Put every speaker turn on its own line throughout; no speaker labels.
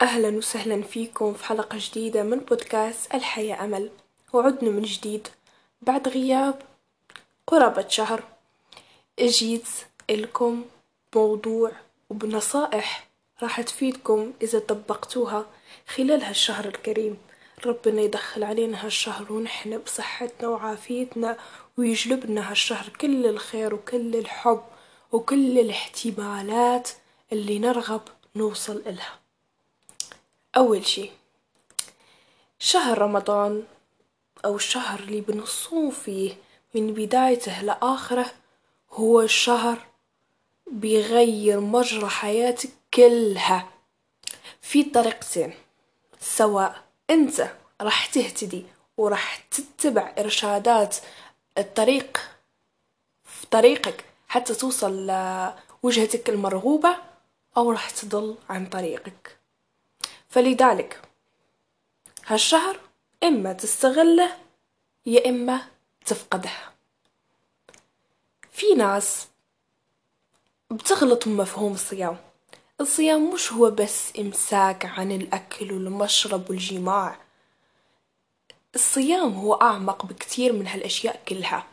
أهلا وسهلا فيكم في حلقة جديدة من بودكاست الحياة أمل. وعدنا من جديد بعد غياب قرابة شهر. أجيت لكم موضوع وبنصائح راح تفيدكم إذا طبقتوها خلال هالشهر الكريم. ربنا يدخل علينا هالشهر ونحن بصحتنا وعافيتنا ويجلبنا هالشهر كل الخير وكل الحب وكل الاحتمالات اللي نرغب نوصل إلها. أول شي شهر رمضان أو الشهر اللي بنصوم فيه من بدايته لآخره هو الشهر بيغير مجرى حياتك كلها. في طريقتين سواء أنت راح تهتدي وراح تتبع إرشادات الطريق في طريقك حتى توصل لوجهتك المرغوبة أو راح تضل عن طريقك. فلذلك هالشهر إما تستغله يا إما تفقده في ناس بتغلط بمفهوم الصيام الصيام مش هو بس إمساك عن الأكل والمشرب والجماع الصيام هو أعمق بكتير من هالأشياء كلها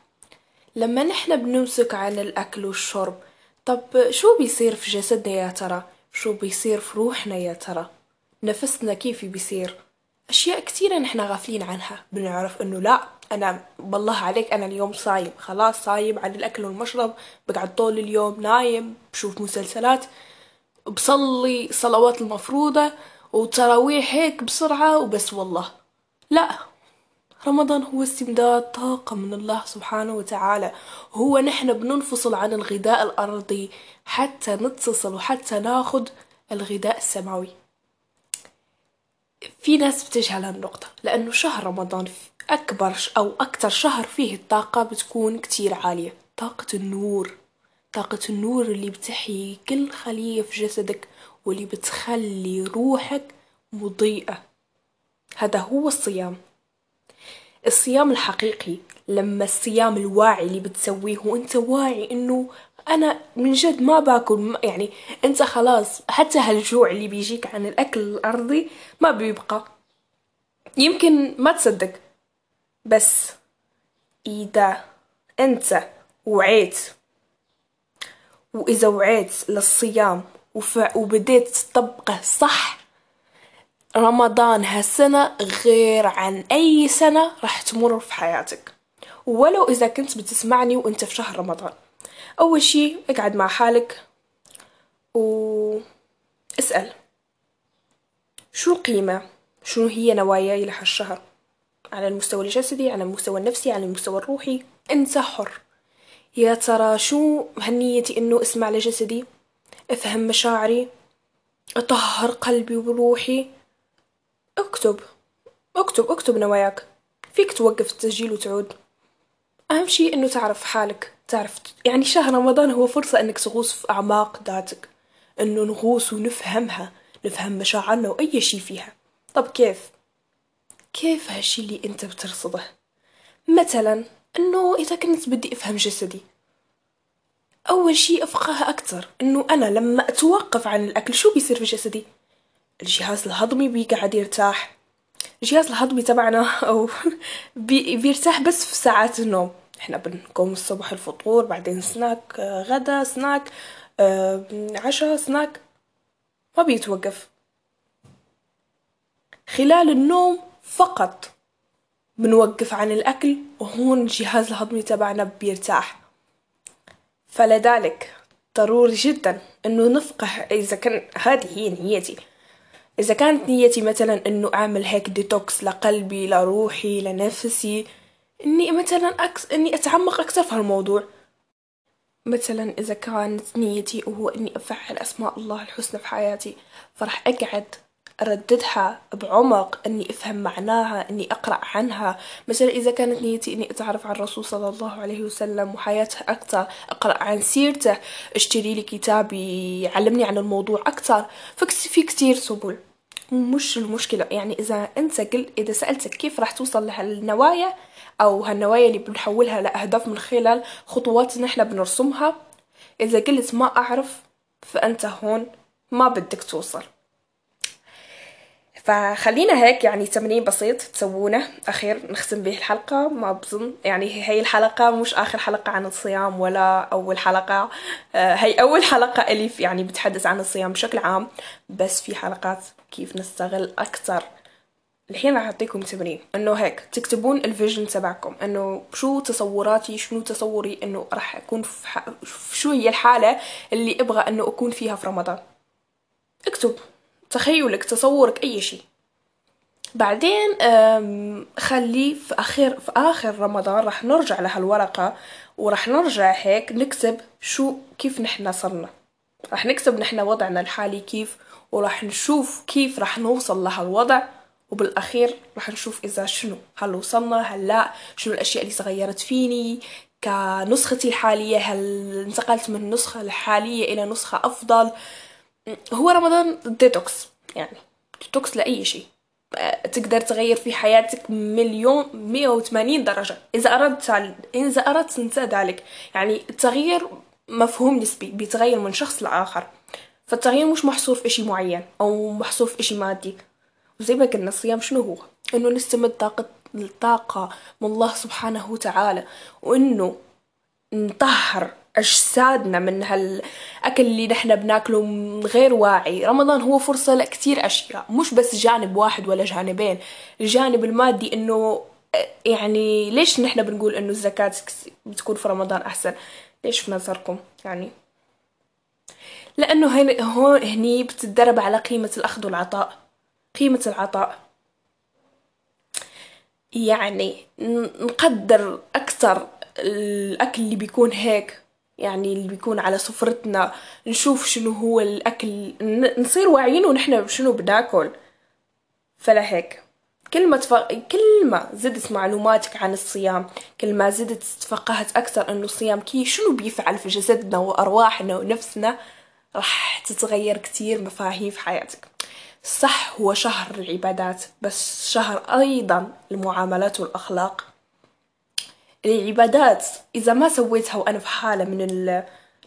لما نحن بنمسك عن الأكل والشرب طب شو بيصير في جسدنا يا ترى؟ شو بيصير في روحنا يا ترى؟ نفسنا كيف بيصير؟ أشياء كتيرة نحن غافلين عنها. بنعرف إنه لا أنا بالله عليك أنا اليوم صايم. خلاص صايم عن الأكل والمشرب بقعد طول اليوم نايم بشوف مسلسلات بصلي صلوات المفروضة وتراويح هيك بسرعة وبس. والله لا. رمضان هو استمداد طاقة من الله سبحانه وتعالى. هو نحن بننفصل عن الغذاء الأرضي حتى نتصل وحتى ناخد الغذاء السماوي. في ناس بتجهل هالنقطة لأنه شهر رمضان أكبر أو أكتر شهر فيه الطاقة بتكون كتير عالية. طاقة النور طاقة النور اللي بتحيي كل خلية في جسدك واللي بتخلي روحك مضيئة. هذا هو الصيام. الصيام الحقيقي لما الصيام الواعي اللي بتسويه وأنت واعي إنه أنا من جد ما باكل يعني أنت خلاص حتى هالجوع اللي بيجيك عن الأكل الأرضي ما بيبقى. يمكن ما تصدق بس إذا أنت وعيت وإذا وعيت للصيام وبديت تطبقه صح رمضان هالسنة غير عن أي سنة راح تمر في حياتك. ولو إذا كنت بتسمعني وإنت في شهر رمضان. أول شي اقعد مع حالك و اسأل. شو القيمة؟ شنو هي نواياي لهالشهر على المستوى الجسدي على المستوى النفسي على المستوى الروحي. انت حر. يا ترى شو هنيتي إنه أسمع لجسدي؟ أفهم مشاعري؟ أطهر قلبي وروحي؟ اكتب. اكتب اكتب نواياك. فيك توقف التسجيل وتعود. أهم شي إنه تعرف حالك تعرف يعني شهر رمضان هو فرصة إنك تغوص في أعماق ذاتك إنه نغوص ونفهمها نفهم مشاعرنا وأي شي فيها طب كيف؟ كيف هالشي اللي أنت بترصده؟ مثلا إنه إذا كنت بدي أفهم جسدي أول شي أفقه أكتر إنه أنا لما أتوقف عن الأكل شو بيصير في جسدي؟ الجهاز الهضمي بيقعد يرتاح الجهاز الهضمي تبعنا أو بي بيرتاح بس في ساعات النوم. إحنا بنقوم الصبح الفطور بعدين سناك غدا سناك عشاء سناك. ما بيتوقف. خلال النوم فقط بنوقف عن الأكل وهون الجهاز الهضمي تبعنا بيرتاح. فلذلك ضروري جدا إنه نفقه إذا كان هذه هي نيتي. إذا كانت نيتي مثلا إنه أعمل هيك ديتوكس لقلبي لروحي لنفسي إني مثلا أكس إني أتعمق أكثر في هالموضوع. مثلا إذا كانت نيتي وهو إني أفعل أسماء الله الحسنى في حياتي فرح أقعد أرددها بعمق إني أفهم معناها إني أقرأ عنها. مثلا إذا كانت نيتي إني أتعرف على الرسول صلى الله عليه وسلم وحياته أكثر أقرأ عن سيرته أشتري لي كتاب يعلمني عن الموضوع أكثر. ففي كتير سبل. مش المشكلة. يعني إذا أنت قل إذا سألتك كيف راح توصل لهالنوايا أو هالنوايا اللي بنحولها لأهداف من خلال خطوات نحن بنرسمها إذا قلت ما أعرف فأنت هون ما بدك توصل. فخلينا هيك يعني تمرين بسيط تسوونه. أخير نختم به الحلقة. ما بظن يعني هي الحلقة مش آخر حلقة عن الصيام ولا أول حلقة. آه، هي أول حلقة إلي يعني بتحدث عن الصيام بشكل عام. بس في حلقات كيف نستغل أكثر. الحين راح أعطيكم تمرين. إنه هيك تكتبون الفيجن تبعكم. إنه شو تصوراتي شنو تصوري إنه راح أكون في. شو هي الحالة اللي أبغى إنه أكون فيها في رمضان. اكتب. تخيلك تصورك أي شيء. بعدين خلي في آخر في آخر رمضان راح نرجع لهالورقة وراح نرجع هيك نكتب شو كيف نحنا صرنا. راح نكتب نحنا وضعنا الحالي كيف وراح نشوف كيف راح نوصل لهالوضع وبالأخير راح نشوف إذا شنو. هل وصلنا؟ هل لا؟ شنو الأشياء اللي تغيرت فيني؟ كنسختي الحالية هل انتقلت من النسخة الحالية إلى نسخة أفضل؟ هو رمضان ديتوكس يعني ديتوكس لأي شيء. تقدر تغير في حياتك مليون مية وثمانين درجة. إذا أردت إذا أردت أنت ذلك. يعني التغيير مفهوم نسبي بيتغير من شخص لآخر. فالتغيير مش محصور في إشي معين أو محصور في إشي مادي. وزي ما قلنا الصيام شنو هو؟ إنه نستمد طاقة الطاقة من الله سبحانه وتعالى. وإنه نطهر أجسادنا من هالأكل اللي نحنا بناكله من غير واعي. رمضان هو فرصة لكتير أشياء مش بس جانب واحد ولا جانبين. الجانب المادي إنه يعني ليش نحنا بنقول إنه الزكاة بتكون في رمضان أحسن؟ ليش في نظركم؟ يعني لأنه هون هني بتتدرب على قيمة الأخذ والعطاء. قيمة العطاء. يعني نقدر أكثر الأكل اللي بيكون هيك يعني اللي بيكون على سفرتنا نشوف شنو هو الأكل نصير واعيين ونحن شنو بناكل. فلا هيك. كل ما تف... كل ما زدت معلوماتك عن الصيام كل ما زدت تفقهت أكثر إنه الصيام كي شنو بيفعل في جسدنا وأرواحنا ونفسنا راح تتغير كتير مفاهيم في حياتك. صح هو شهر العبادات بس شهر أيضا المعاملات والأخلاق. العبادات. إذا ما سويتها وأنا في حالة من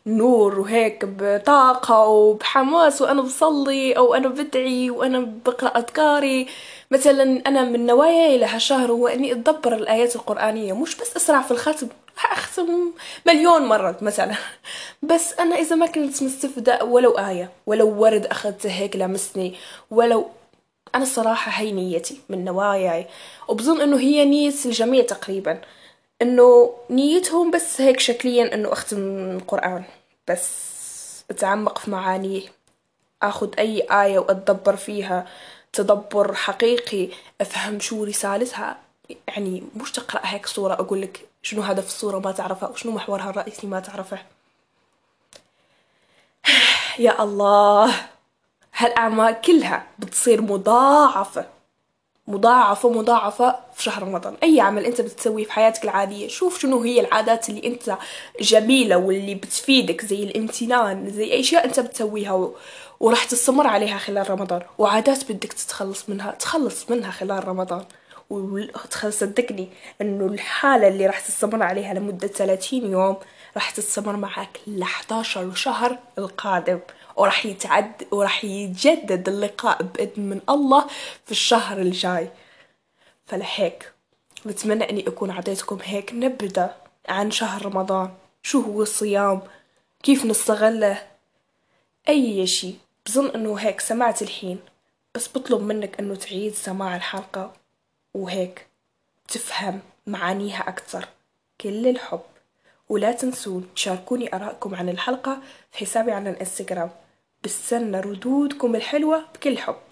النور وهيك بطاقة وبحماس وأنا بصلي أو أنا بدعي وأنا بقرأ أذكاري مثلا أنا من نواياي لهالشهر هو إني أتدبر الآيات القرآنية مش بس أسرع في الختم أختم مليون مرة مثلا. بس أنا إذا ما كنت مستفدة ولو آية ولو ورد أخذته هيك لمسني ولو أنا الصراحة هي نيتي من نواياي وبظن إنه هي نية الجميع تقريبا. إنه نيتهم بس هيك شكليا إنه أختم القرآن. بس أتعمق في معانيه. أخذ أي آية وأتدبر فيها. تدبر حقيقي. أفهم شو رسالتها. يعني مش تقرأ هيك صورة أقول لك شنو هدف الصورة ما تعرفها وشنو محورها الرئيسي ما تعرفه. يا الله. هالأعمال كلها بتصير مضاعفة. مضاعفة مضاعفة في شهر رمضان. أي عمل أنت بتسويه في حياتك العادية شوف شنو هي العادات اللي أنت جميلة واللي بتفيدك زي الامتنان زي أي شيء أنت بتسويها و... وراح تستمر عليها خلال رمضان. وعادات بدك تتخلص منها تخلص منها خلال رمضان. وصدقني إنه الحالة اللي راح تستمر عليها لمدة 30 يوم راح تستمر معك ل 11 شهر القادم وراح يتعد وراح يتجدد اللقاء بإذن من الله في الشهر الجاي. فلهيك بتمنى إني أكون عطيتكم هيك نبذة عن شهر رمضان. شو هو الصيام؟ كيف نستغله؟ أي شي بظن إنه هيك سمعت الحين بس بطلب منك إنه تعيد سماع الحلقة. وهيك تفهم معانيها أكثر. كل الحب. ولا تنسون تشاركوني آرائكم عن الحلقة في حسابي على الانستغرام. بستنى ردودكم الحلوة بكل حب.